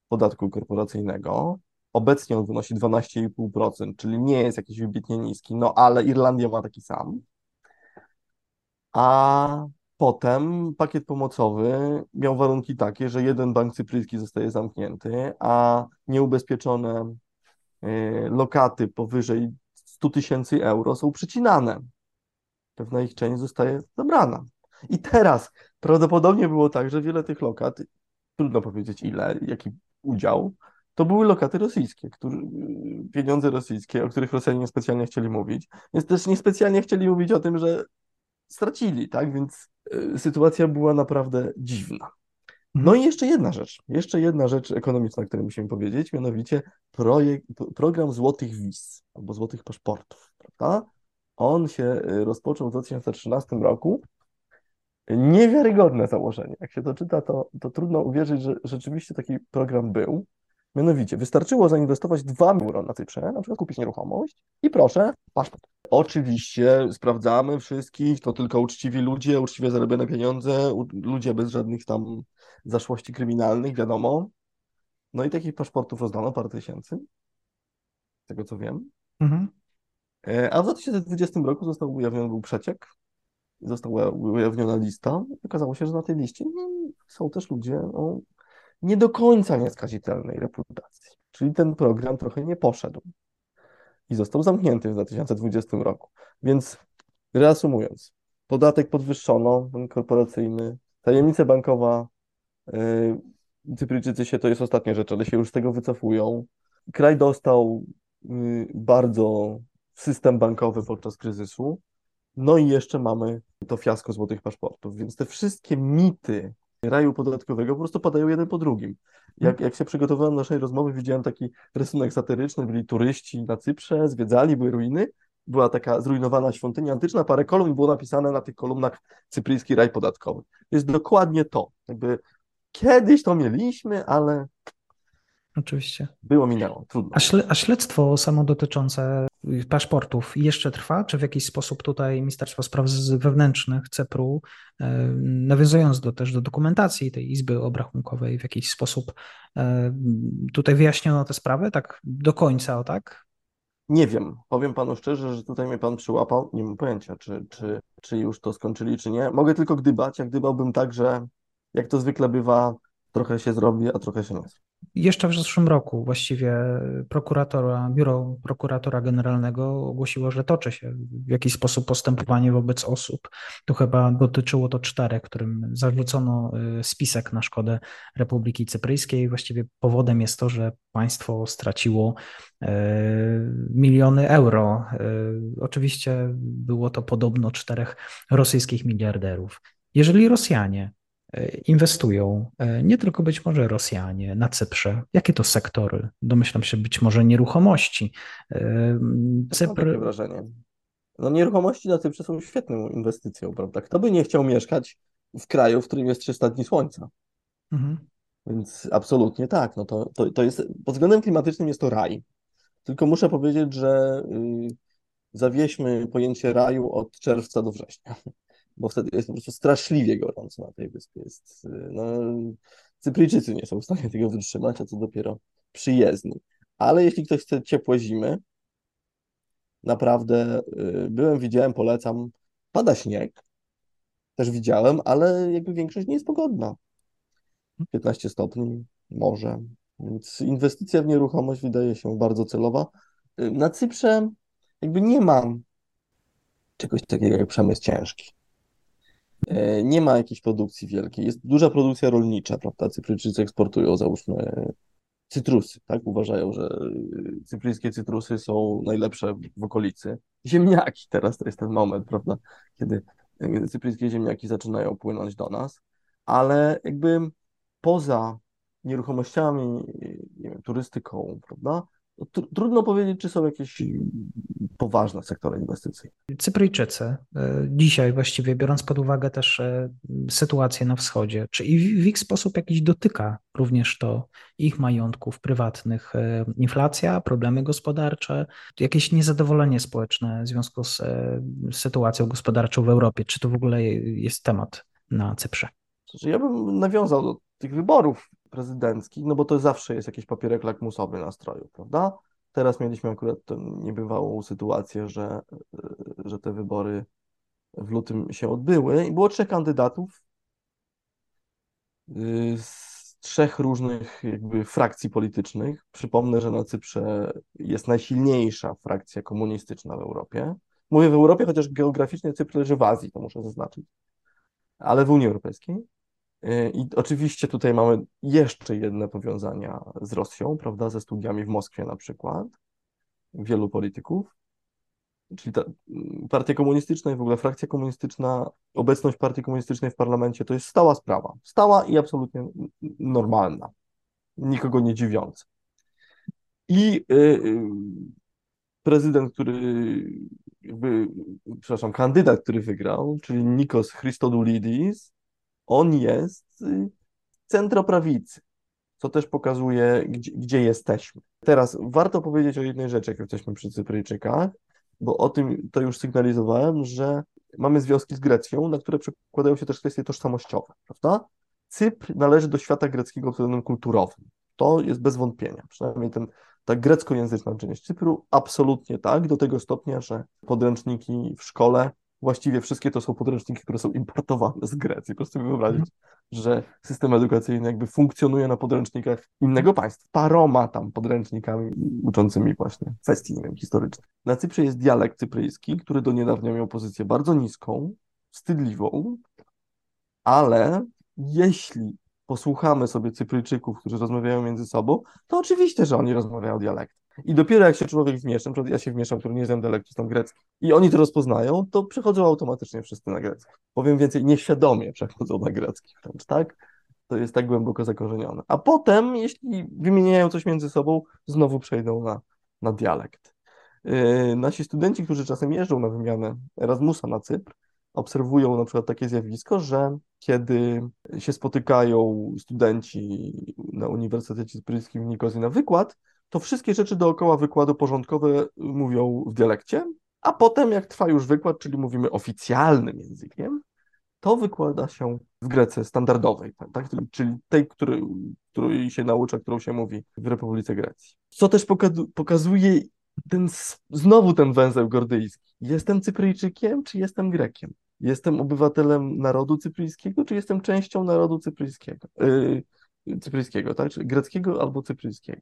podatku korporacyjnego, Obecnie on wynosi 12,5%, czyli nie jest jakiś wybitnie niski, no ale Irlandia ma taki sam. A potem pakiet pomocowy miał warunki takie, że jeden bank cypryjski zostaje zamknięty, a nieubezpieczone y, lokaty powyżej 100 tysięcy euro są przycinane. Pewna ich część zostaje zabrana. I teraz prawdopodobnie było tak, że wiele tych lokat, trudno powiedzieć ile, jaki udział, to były lokaty rosyjskie, który, pieniądze rosyjskie, o których Rosjanie niespecjalnie chcieli mówić, więc też niespecjalnie chcieli mówić o tym, że stracili, tak? Więc y, sytuacja była naprawdę dziwna. No i jeszcze jedna rzecz, jeszcze jedna rzecz ekonomiczna, o której musimy powiedzieć, mianowicie projekt, program złotych wiz albo złotych paszportów, prawda? On się y, rozpoczął w 2013 roku. Niewiarygodne założenie. Jak się to czyta, to, to trudno uwierzyć, że rzeczywiście taki program był. Mianowicie, wystarczyło zainwestować 2 euro na Cyprze, na przykład kupić nieruchomość i proszę, paszport. Oczywiście sprawdzamy wszystkich, to tylko uczciwi ludzie, uczciwie zarobione pieniądze, ludzie bez żadnych tam zaszłości kryminalnych, wiadomo. No i takich paszportów rozdano parę tysięcy, z tego co wiem. Mhm. E, a w 2020 roku został ujawniony był przeciek, została ujawniona lista. Okazało się, że na tej liście są też ludzie o nie do końca nieskazitelnej reputacji. Czyli ten program trochę nie poszedł i został zamknięty w 2020 roku. Więc reasumując, podatek podwyższono, korporacyjny, tajemnica bankowa, yy, Cypryjczycy się, to jest ostatnia rzecz, ale się już z tego wycofują. Kraj dostał yy, bardzo system bankowy podczas kryzysu. No i jeszcze mamy to fiasko złotych paszportów, więc te wszystkie mity raju podatkowego po prostu padają jeden po drugim. Jak, jak się przygotowałem do naszej rozmowy, widziałem taki rysunek satyryczny, byli turyści na Cyprze, zwiedzali, były ruiny, była taka zrujnowana świątynia antyczna, parę kolumn było napisane na tych kolumnach cypryjski raj podatkowy. Jest dokładnie to. Jakby kiedyś to mieliśmy, ale Oczywiście. Było, minęło, trudno. A, śle, a śledztwo samo dotyczące paszportów jeszcze trwa? Czy w jakiś sposób tutaj Ministerstwo Spraw Wewnętrznych CEPRU, e, nawiązując do, też do dokumentacji tej Izby Obrachunkowej, w jakiś sposób e, tutaj wyjaśniono tę sprawę tak do końca, o tak? Nie wiem, powiem panu szczerze, że tutaj mnie pan przyłapał, nie mam pojęcia, czy, czy, czy już to skończyli, czy nie. Mogę tylko gdybać, jak gdybałbym tak, że jak to zwykle bywa, trochę się zrobi, a trochę się nie zrobi. Jeszcze w zeszłym roku właściwie prokuratora, biuro prokuratora generalnego ogłosiło, że toczy się w jakiś sposób postępowanie wobec osób. To chyba dotyczyło to czterech, którym zarzucono y, spisek na szkodę Republiki Cypryjskiej. Właściwie powodem jest to, że państwo straciło y, miliony euro. Y, oczywiście było to podobno czterech rosyjskich miliarderów. Jeżeli Rosjanie inwestują e, nie tylko być może Rosjanie na Cyprze. Jakie to sektory? Domyślam się być może nieruchomości. E, Cypr... Mam wrażenie. No nieruchomości na Cyprze są świetną inwestycją, prawda? Kto by nie chciał mieszkać w kraju, w którym jest 300 dni słońca? Mhm. Więc absolutnie tak. No to, to, to jest, pod względem klimatycznym jest to raj. Tylko muszę powiedzieć, że yy, zawieźmy pojęcie raju od czerwca do września bo wtedy jest po prostu straszliwie gorąco na tej wyspie. Jest, no, Cypryjczycy nie są w stanie tego wytrzymać, a co dopiero przyjezdni. Ale jeśli ktoś chce ciepłe zimy, naprawdę y, byłem, widziałem, polecam. Pada śnieg, też widziałem, ale jakby większość nie jest pogodna. 15 stopni, morze. Więc inwestycja w nieruchomość wydaje się bardzo celowa. Y, na Cyprze jakby nie mam czegoś takiego jak przemysł ciężki. E, nie ma jakiejś produkcji wielkiej. Jest duża produkcja rolnicza, prawda? Cypryjczycy eksportują, załóżmy, cytrusy, tak? Uważają, że cypryjskie cytrusy są najlepsze w okolicy. Ziemniaki teraz to jest ten moment, prawda? Kiedy cypryjskie ziemniaki zaczynają płynąć do nas, ale jakby poza nieruchomościami, nie wiem, turystyką, prawda? Trudno powiedzieć, czy są jakieś poważne sektory inwestycyjne. Cypryjczycy, e, dzisiaj właściwie biorąc pod uwagę też e, sytuację na wschodzie, czy w ich sposób jakiś dotyka również to ich majątków prywatnych? E, inflacja, problemy gospodarcze, jakieś niezadowolenie społeczne w związku z sytuacją gospodarczą w Europie? Czy to w ogóle jest temat na Cyprze? Znaczy, ja bym nawiązał do tych wyborów prezydenckich, no bo to zawsze jest jakiś papierek lakmusowy nastroju, prawda? Teraz mieliśmy akurat tę niebywałą sytuację, że, że te wybory w lutym się odbyły i było trzech kandydatów y, z trzech różnych jakby frakcji politycznych. Przypomnę, że na Cyprze jest najsilniejsza frakcja komunistyczna w Europie. Mówię w Europie, chociaż geograficznie Cypr leży w Azji, to muszę zaznaczyć, ale w Unii Europejskiej. Y, I oczywiście tutaj mamy jeszcze jedne powiązania z Rosją, prawda, ze studiami w Moskwie na przykład, wielu polityków. Czyli ta mm, partia komunistyczna i w ogóle frakcja komunistyczna, obecność partii komunistycznej w parlamencie to jest stała sprawa. Stała i absolutnie normalna. Nikogo nie dziwiąca. I y, y, prezydent, który jakby, przepraszam, kandydat, który wygrał, czyli Nikos Christodoulidis, on jest y, centroprawicy, co też pokazuje, gdzie, gdzie jesteśmy. Teraz warto powiedzieć o jednej rzeczy, jak jesteśmy przy Cypryjczykach, bo o tym to już sygnalizowałem, że mamy związki z Grecją, na które przekładają się też kwestie tożsamościowe, prawda? Cypr należy do świata greckiego pod względem kulturowym. To jest bez wątpienia. Przynajmniej ten, ta greckojęzyczna część Cypru absolutnie tak, do tego stopnia, że podręczniki w szkole właściwie wszystkie to są podręczniki, które są importowane z Grecji. Proszę sobie wyobrazić, że system edukacyjny jakby funkcjonuje na podręcznikach innego państwa. Paroma tam podręcznikami uczącymi właśnie kwestii, nie wiem, historycznych. Na Cyprze jest dialekt cypryjski, który do niedawna miał pozycję bardzo niską, wstydliwą, ale jeśli posłuchamy sobie Cypryjczyków, którzy rozmawiają między sobą, to oczywiście, że oni rozmawiają dialekt. I dopiero jak się człowiek wmiesza, na ja się wmieszam, który nie znam dialektu, znam grecki, i oni to rozpoznają, to przechodzą automatycznie wszyscy na grecki. Powiem więcej, nieświadomie przechodzą na grecki wręcz, tak? To jest tak głęboko zakorzenione. A potem, jeśli wymieniają coś między sobą, znowu przejdą na, na dialekt. Yy, nasi studenci, którzy czasem jeżdżą na wymianę Erasmusa na Cypr, obserwują na przykład takie zjawisko, że kiedy się spotykają studenci na Uniwersytecie Cypryjskim w Nikozji na wykład, to wszystkie rzeczy dookoła wykładu porządkowe mówią w dialekcie, a potem jak trwa już wykład, czyli mówimy oficjalnym językiem, to wykłada się w Grece standardowej, tak? czyli tej, który, której się naucza, którą się mówi w Republice Grecji. Co też pokazuje ten, znowu ten węzeł gordyjski. Jestem Cypryjczykiem, czy jestem Grekiem? Jestem obywatelem narodu cypryjskiego, czy jestem częścią narodu cypryjskiego? Yy, cypryjskiego, tak? Czy greckiego albo cypryjskiego.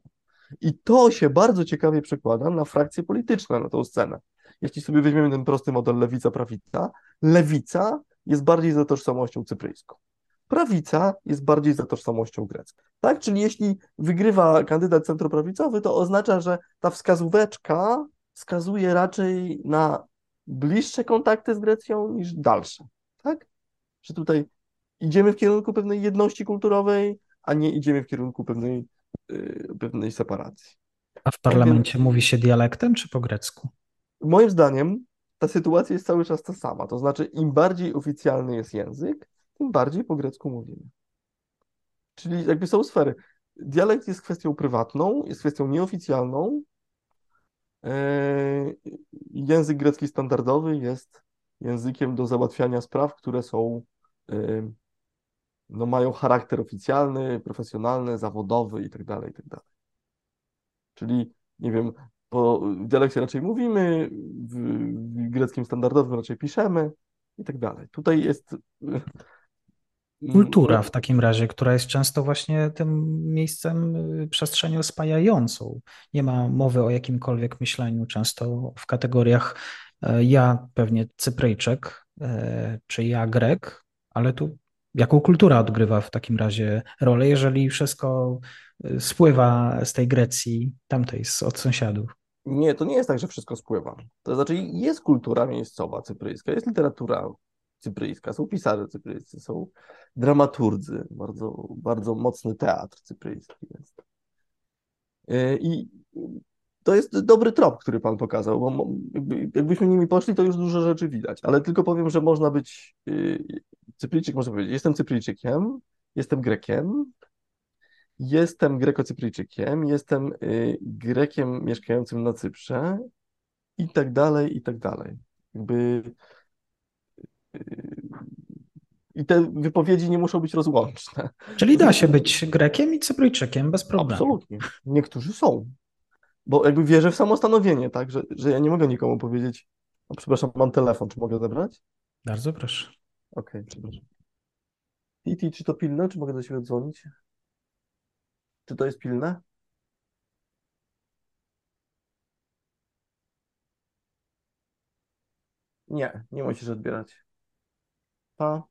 I to się bardzo ciekawie przekłada na frakcje polityczne, na tą scenę. Jeśli sobie weźmiemy ten prosty model lewica-prawica, lewica jest bardziej za tożsamością cypryjską. Prawica jest bardziej za tożsamością grecką. Tak? Czyli jeśli wygrywa kandydat centroprawicowy, to oznacza, że ta wskazóweczka wskazuje raczej na bliższe kontakty z Grecją niż dalsze. Tak? Że tutaj idziemy w kierunku pewnej jedności kulturowej, a nie idziemy w kierunku pewnej pewnej separacji. A w parlamencie Więc, mówi się dialektem czy po grecku? Moim zdaniem ta sytuacja jest cały czas ta sama. To znaczy, im bardziej oficjalny jest język, tym bardziej po grecku mówimy. Czyli jakby są sfery. Dialekt jest kwestią prywatną, jest kwestią nieoficjalną. Yy, język grecki standardowy jest językiem do załatwiania spraw, które są yy, no, mają charakter oficjalny, profesjonalny, zawodowy i tak dalej, i tak dalej. Czyli, nie wiem, po, dialekcie raczej mówimy, w, w greckim standardowym raczej piszemy i tak dalej. Tutaj jest kultura w takim razie, która jest często właśnie tym miejscem, y, przestrzenią spajającą. Nie ma mowy o jakimkolwiek myśleniu, często w kategoriach ja pewnie Cypryjczyk, czy ja Grek, ale tu Jaką kultura odgrywa w takim razie rolę, jeżeli wszystko y, spływa z tej Grecji, tamtej, od sąsiadów? Nie, to nie jest tak, że wszystko spływa. To znaczy jest kultura miejscowa cypryjska, jest literatura cypryjska, są pisarze cypryjscy, są dramaturdzy, bardzo, bardzo mocny teatr cypryjski jest. Y, I to jest dobry trop, który pan pokazał, bo jakbyśmy nimi poszli, to już dużo rzeczy widać, ale tylko powiem, że można być y, Cypryjczyk można powiedzieć, jestem Cypryjczykiem, jestem Grekiem, jestem Greko-Cypryjczykiem, jestem y, Grekiem mieszkającym na Cyprze i tak dalej, i tak dalej. Jakby y, i te wypowiedzi nie muszą być rozłączne. Czyli da się być Grekiem i Cypryjczykiem bez problemu. Absolutnie. Niektórzy są. Bo jakby wierzę w samostanowienie, tak, że, że ja nie mogę nikomu powiedzieć, o, przepraszam, mam telefon, czy mogę zabrać? Bardzo proszę. Okej, okay, przepraszam. Titi, czy to pilne, czy mogę do Ciebie dzwonić? Czy to jest pilne? Nie, nie musisz odbierać. Pa.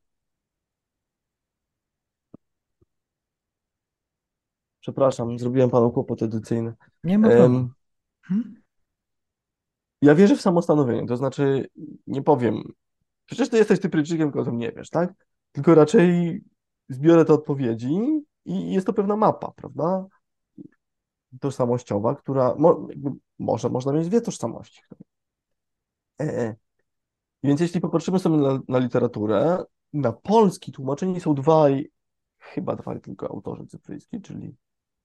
Przepraszam, zrobiłem panu kłopot edycyjny. Nie ma problemu. Hmm? Ja wierzę w samostanowienie, to znaczy nie powiem, przecież ty jesteś Cypryjczykiem, tylko o tym nie wiesz, tak? Tylko raczej zbiorę te odpowiedzi i jest to pewna mapa, prawda? Tożsamościowa, która mo, może można mieć dwie tożsamości. E, e. Więc jeśli popatrzymy sobie na, na literaturę, na polski tłumaczeni są dwaj, chyba dwaj tylko autorzy cypryjski, czyli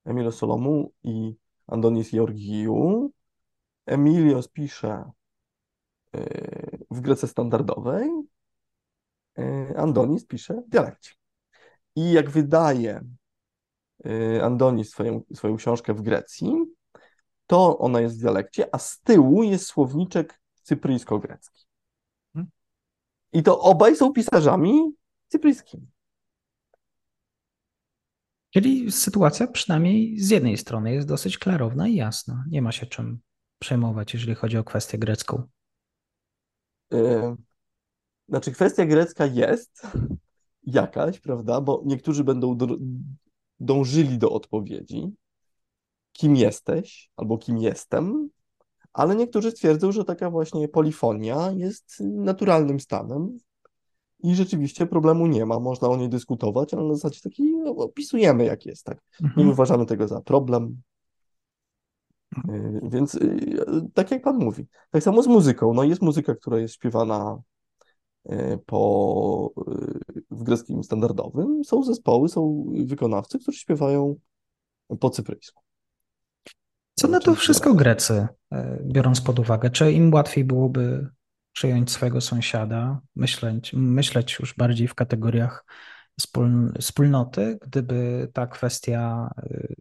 Emilio Solomu i Andonis Georgiou. Emilios pisze e, w Grece standardowej, e, Andonis pisze w dialekcie. I jak wydaje y, Andoni swoją, swoją książkę w Grecji, to ona jest w dialekcie, a z tyłu jest słowniczek cypryjsko-grecki. Hmm. I to obaj są pisarzami cypryjskimi. Czyli sytuacja przynajmniej z jednej strony jest dosyć klarowna i jasna. Nie ma się czym przejmować, jeżeli chodzi o kwestię grecką. Yy, znaczy, kwestia grecka jest jakaś, prawda? Bo niektórzy będą dążyli do odpowiedzi, kim jesteś albo kim jestem, ale niektórzy twierdzą, że taka właśnie polifonia jest naturalnym stanem i rzeczywiście problemu nie ma. Można o niej dyskutować, ale na zasadzie taki no, opisujemy, jak jest, tak? Nie uważamy tego za problem. Yy, Więc yy, tak jak pan mówi. Tak samo z muzyką. No jest muzyka, która jest śpiewana yy, po, w greckim standardowym. Są zespoły, są wykonawcy, którzy śpiewają po cypryjsku. Co na to wszystko. Grecy, e, biorąc pod uwagę? Czy im łatwiej byłoby przyjąć swojego sąsiada, myśleć, myśleć już bardziej w kategoriach wspól- wspólnoty, gdyby ta kwestia e,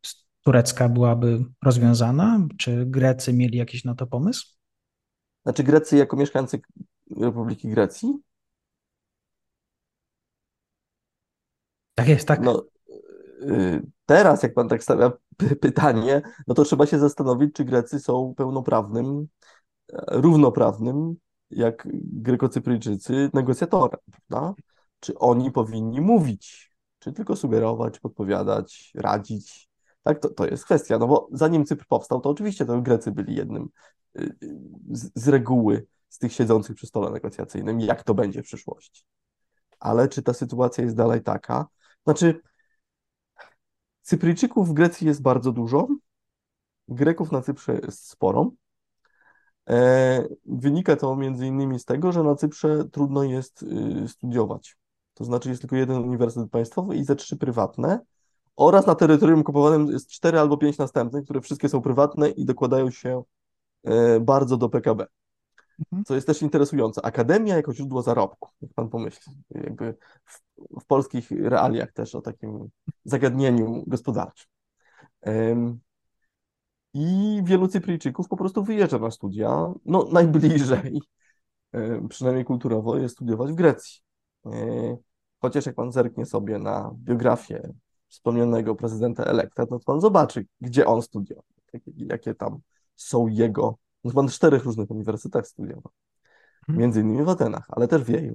turecka byłaby rozwiązana? Czy Grecy mieli jakiś na to pomysł? Znaczy Grecy jako mieszkańcy Republiki Grecji? Tak jest, tak. No yy, teraz, jak pan tak stawia py- pytanie, no to trzeba się zastanowić, czy Grecy są pełnoprawnym, e, równoprawnym, jak Grekocypryjczycy, negocjatorem, prawda? Czy oni powinni mówić, czy tylko sugerować, podpowiadać, radzić? Tak, to, to jest kwestia, no bo zanim Cypr powstał, to oczywiście to Grecy byli jednym y, z, z reguły z tych siedzących przy stole negocjacyjnym, jak to będzie w przyszłości. Ale czy ta sytuacja jest dalej taka? Znaczy, Cypryjczyków w Grecji jest bardzo dużo, Greków na Cyprze jest sporo. E, wynika to między innymi z tego, że na Cyprze trudno jest y, studiować. To znaczy jest tylko jeden uniwersytet państwowy i ze trzy prywatne. Oraz na terytorium okupowanym jest cztery albo pięć następnych, które wszystkie są prywatne i dokładają się e, bardzo do PKB. Mhm. Co jest też interesujące. Akademia jako źródło zarobku, jak pan pomyśli. Jakby w, w polskich realiach też o takim zagadnieniu gospodarczym. I wielu Cypryjczyków po prostu wyjeżdża na studia. No, najbliżej, e, przynajmniej kulturowo, jest studiować w Grecji. E, Chociaż jak pan zerknie sobie na biografię wspomnianego prezydenta elekta, no to pan zobaczy, gdzie on studiował, jakie, jakie tam są jego. No, pan w czterech różnych uniwersytetach studiował, Mhm. między innymi w Atenach, ale też w Yale.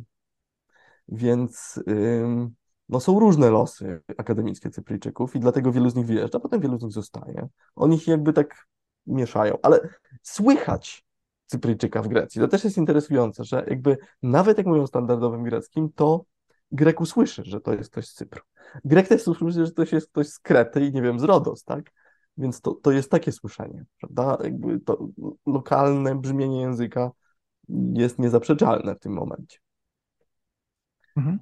Więc ym, no, są różne losy akademickie Cypryjczyków i dlatego wielu z nich wyjeżdża, potem wielu z nich zostaje. Oni się jakby tak mieszają, ale słychać Cypryjczyka w Grecji. To też jest interesujące, że jakby nawet jak mówią standardowym greckim, to Grek usłyszy, że to jest ktoś z Cypru. Grek też usłyszy, że to jest ktoś z Krety i nie wiem, z Rodos, tak? Więc to, to jest takie słyszenie, prawda? Jakby to lokalne brzmienie języka jest niezaprzeczalne w tym momencie. Mhm.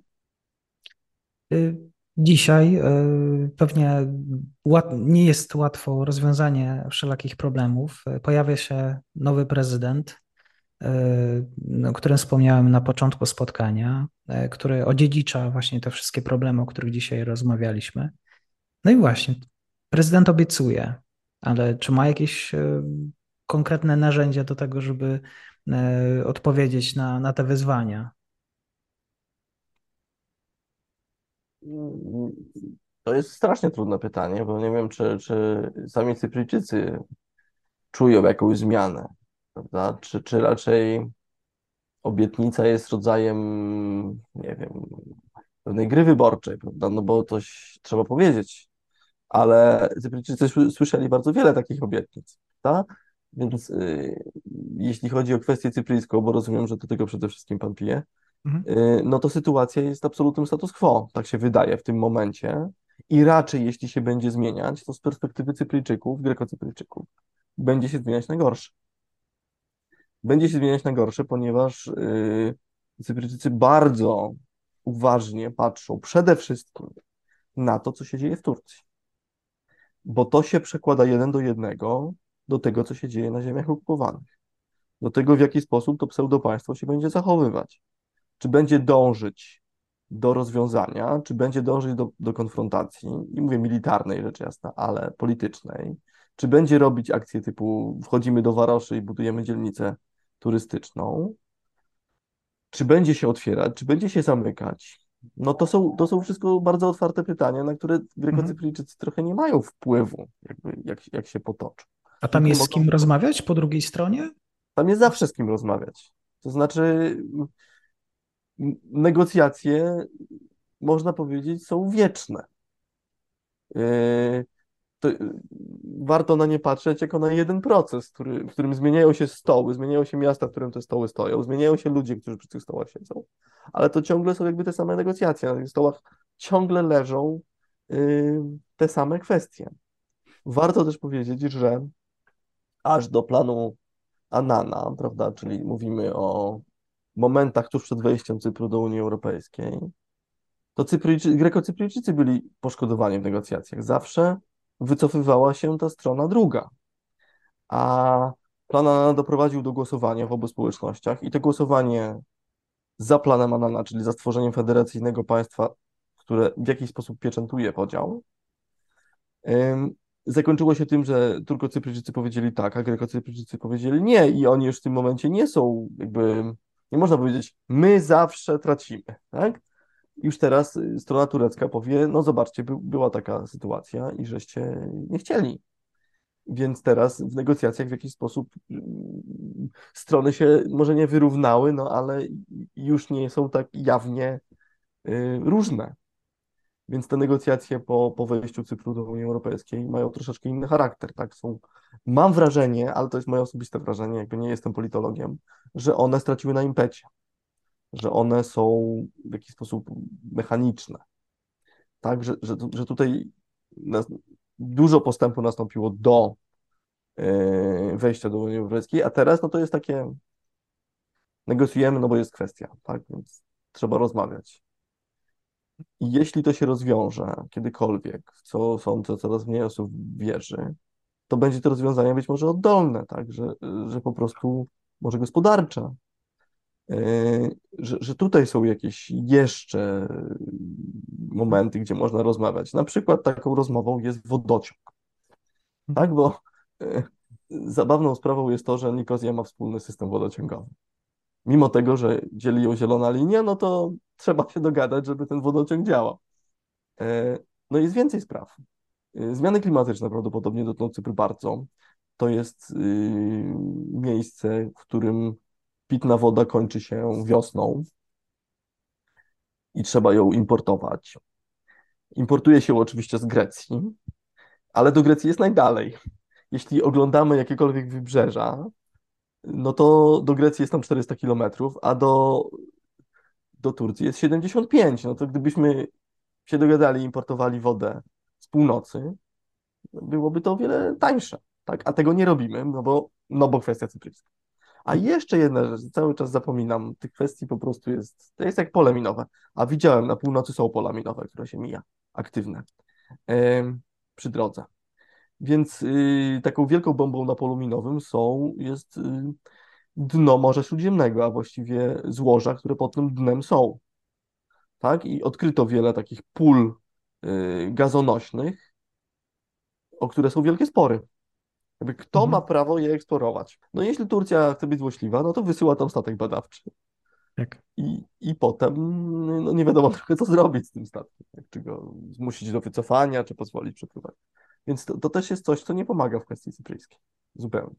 Y, Dzisiaj y, pewnie nie jest łatwo rozwiązanie wszelakich problemów. Y, Pojawia się nowy prezydent, o którym wspomniałem na początku spotkania, który odziedzicza właśnie te wszystkie problemy, o których dzisiaj rozmawialiśmy. No i właśnie, prezydent obiecuje, ale czy ma jakieś konkretne narzędzia do tego, żeby odpowiedzieć na, na te wyzwania? To jest strasznie trudne pytanie, bo nie wiem, czy, czy sami Cypryjczycy czują jakąś zmianę, prawda? Czy, czy raczej obietnica jest rodzajem, nie wiem, pewnej gry wyborczej, prawda? No bo coś trzeba powiedzieć, ale Cypryjczycy sły- słyszeli bardzo wiele takich obietnic, prawda? Więc y, jeśli chodzi o kwestię cypryjską, bo rozumiem, że do tego przede wszystkim pan pije, Mhm. y, no to sytuacja jest absolutnym status quo, tak się wydaje w tym momencie. I raczej, jeśli się będzie zmieniać, to z perspektywy Cypryjczyków, Grekocypryjczyków, będzie się zmieniać na gorsze. Będzie się zmieniać na gorsze, ponieważ y, Cypryjczycy bardzo uważnie patrzą przede wszystkim na to, co się dzieje w Turcji. Bo to się przekłada jeden do jednego do tego, co się dzieje na ziemiach okupowanych. Do tego, w jaki sposób to pseudopaństwo się będzie zachowywać. Czy będzie dążyć do rozwiązania, czy będzie dążyć do, do konfrontacji, nie mówię militarnej, rzecz jasna, ale politycznej, czy będzie robić akcje typu wchodzimy do Waroszy i budujemy dzielnicę turystyczną, czy będzie się otwierać, czy będzie się zamykać. No to są, to są wszystko bardzo otwarte pytania, na które Grekocypryjczycy mhm. trochę nie mają wpływu, jakby, jak, jak się potoczą. A tam jest z kim rozmawiać po drugiej stronie? Tam jest zawsze z kim rozmawiać. To znaczy, negocjacje, można powiedzieć, są wieczne. Yy, to warto na nie patrzeć jako na jeden proces, który, w którym zmieniają się stoły, zmieniają się miasta, w którym te stoły stoją, zmieniają się ludzie, którzy przy tych stołach siedzą, ale to ciągle są jakby te same negocjacje. Na tych stołach ciągle leżą yy, te same kwestie. Warto też powiedzieć, że aż do planu Anana, prawda, czyli mówimy o momentach tuż przed wejściem Cypru do Unii Europejskiej, to Cypryjczy, Grekocypryjczycy byli poszkodowani w negocjacjach. Zawsze wycofywała się ta strona druga. A plan Anana doprowadził do głosowania w obu społecznościach i to głosowanie za planem Anana, czyli za stworzeniem federacyjnego państwa, które w jakiś sposób pieczętuje podział, zakończyło się tym, że Turkocypryjczycy powiedzieli tak, a Grekocypryjczycy powiedzieli nie i oni już w tym momencie nie są jakby, nie można powiedzieć, my zawsze tracimy, tak? Już teraz y, strona turecka powie, no zobaczcie, by, była taka sytuacja i żeście nie chcieli. Więc teraz w negocjacjach w jakiś sposób mm, strony się może nie wyrównały, no ale już nie są tak jawnie y, różne. Więc te negocjacje po, po wejściu Cypru do Unii Europejskiej mają troszeczkę inny charakter, tak? Są, mam wrażenie, ale to jest moje osobiste wrażenie, jakby nie jestem politologiem, że one straciły na impecie że one są w jakiś sposób mechaniczne. Tak, że, że, że tutaj dużo postępu nastąpiło do e, wejścia do Unii Europejskiej, a teraz no to jest takie negocjujemy, no bo jest kwestia, tak, więc trzeba rozmawiać. Jeśli to się rozwiąże kiedykolwiek, w co sądzę, coraz mniej osób wierzy, to będzie to rozwiązanie być może oddolne, tak, że, że po prostu może gospodarcze, że, że tutaj są jakieś jeszcze momenty, gdzie można rozmawiać. Na przykład taką rozmową jest wodociąg. Tak, bo e, zabawną sprawą jest to, że Nikozja ma wspólny system wodociągowy. Mimo tego, że dzieli ją zielona linia, no to trzeba się dogadać, żeby ten wodociąg działał. E, no jest więcej spraw. Zmiany klimatyczne prawdopodobnie dotkną Cypru bardzo. To jest y, miejsce, w którym pitna woda kończy się wiosną i trzeba ją importować. Importuje się oczywiście z Grecji, ale do Grecji jest najdalej. Jeśli oglądamy jakiekolwiek wybrzeża, no to do Grecji jest tam 400 kilometrów, a do, do Turcji jest 75. No to gdybyśmy się dogadali i importowali wodę z północy, byłoby to o wiele tańsze. Tak? A tego nie robimy, no bo, no bo kwestia cypryjska. A jeszcze jedna rzecz, cały czas zapominam, tych kwestii po prostu jest, to jest jak pole minowe, a widziałem, na północy są pola minowe, które się mija, aktywne, yy, przy drodze. Więc yy, taką wielką bombą na polu minowym są, jest yy, dno Morza Śródziemnego, a właściwie złoża, które pod tym dnem są. Tak? I odkryto wiele takich pól y, gazonośnych, o które są wielkie spory. Jakby kto mhm. ma prawo je eksplorować? No jeśli Turcja chce być złośliwa, no to wysyła tam statek badawczy. Tak. I, I potem no nie wiadomo trochę, co zrobić z tym statkiem. Czy go zmusić do wycofania, czy pozwolić przepływać. Więc to, to też jest coś, co nie pomaga w kwestii cypryjskiej. Zupełnie.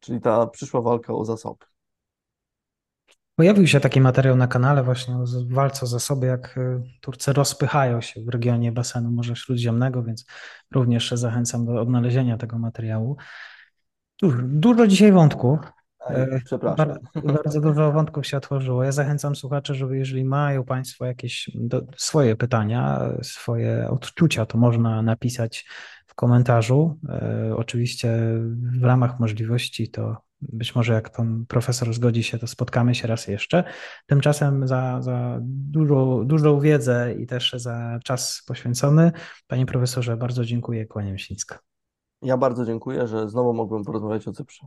Czyli ta przyszła walka o zasoby. Pojawił się taki materiał na kanale właśnie o walce o zasoby, jak y, Turcy rozpychają się w regionie basenu Morza Śródziemnego, więc również zachęcam do odnalezienia tego materiału. Dużo, dzisiaj wątków. E, przepraszam. Bardzo, bardzo dużo wątków się otworzyło. Ja zachęcam słuchaczy, żeby jeżeli mają Państwo jakieś do, swoje pytania, swoje odczucia, to można napisać w komentarzu. E, oczywiście w ramach możliwości to być może jak pan profesor zgodzi się, to spotkamy się raz jeszcze. Tymczasem za, za dużą, dużą wiedzę i też za czas poświęcony, panie profesorze, bardzo dziękuję, kłaniam się nisko. Ja bardzo dziękuję, że znowu mogłem porozmawiać o Cyprze.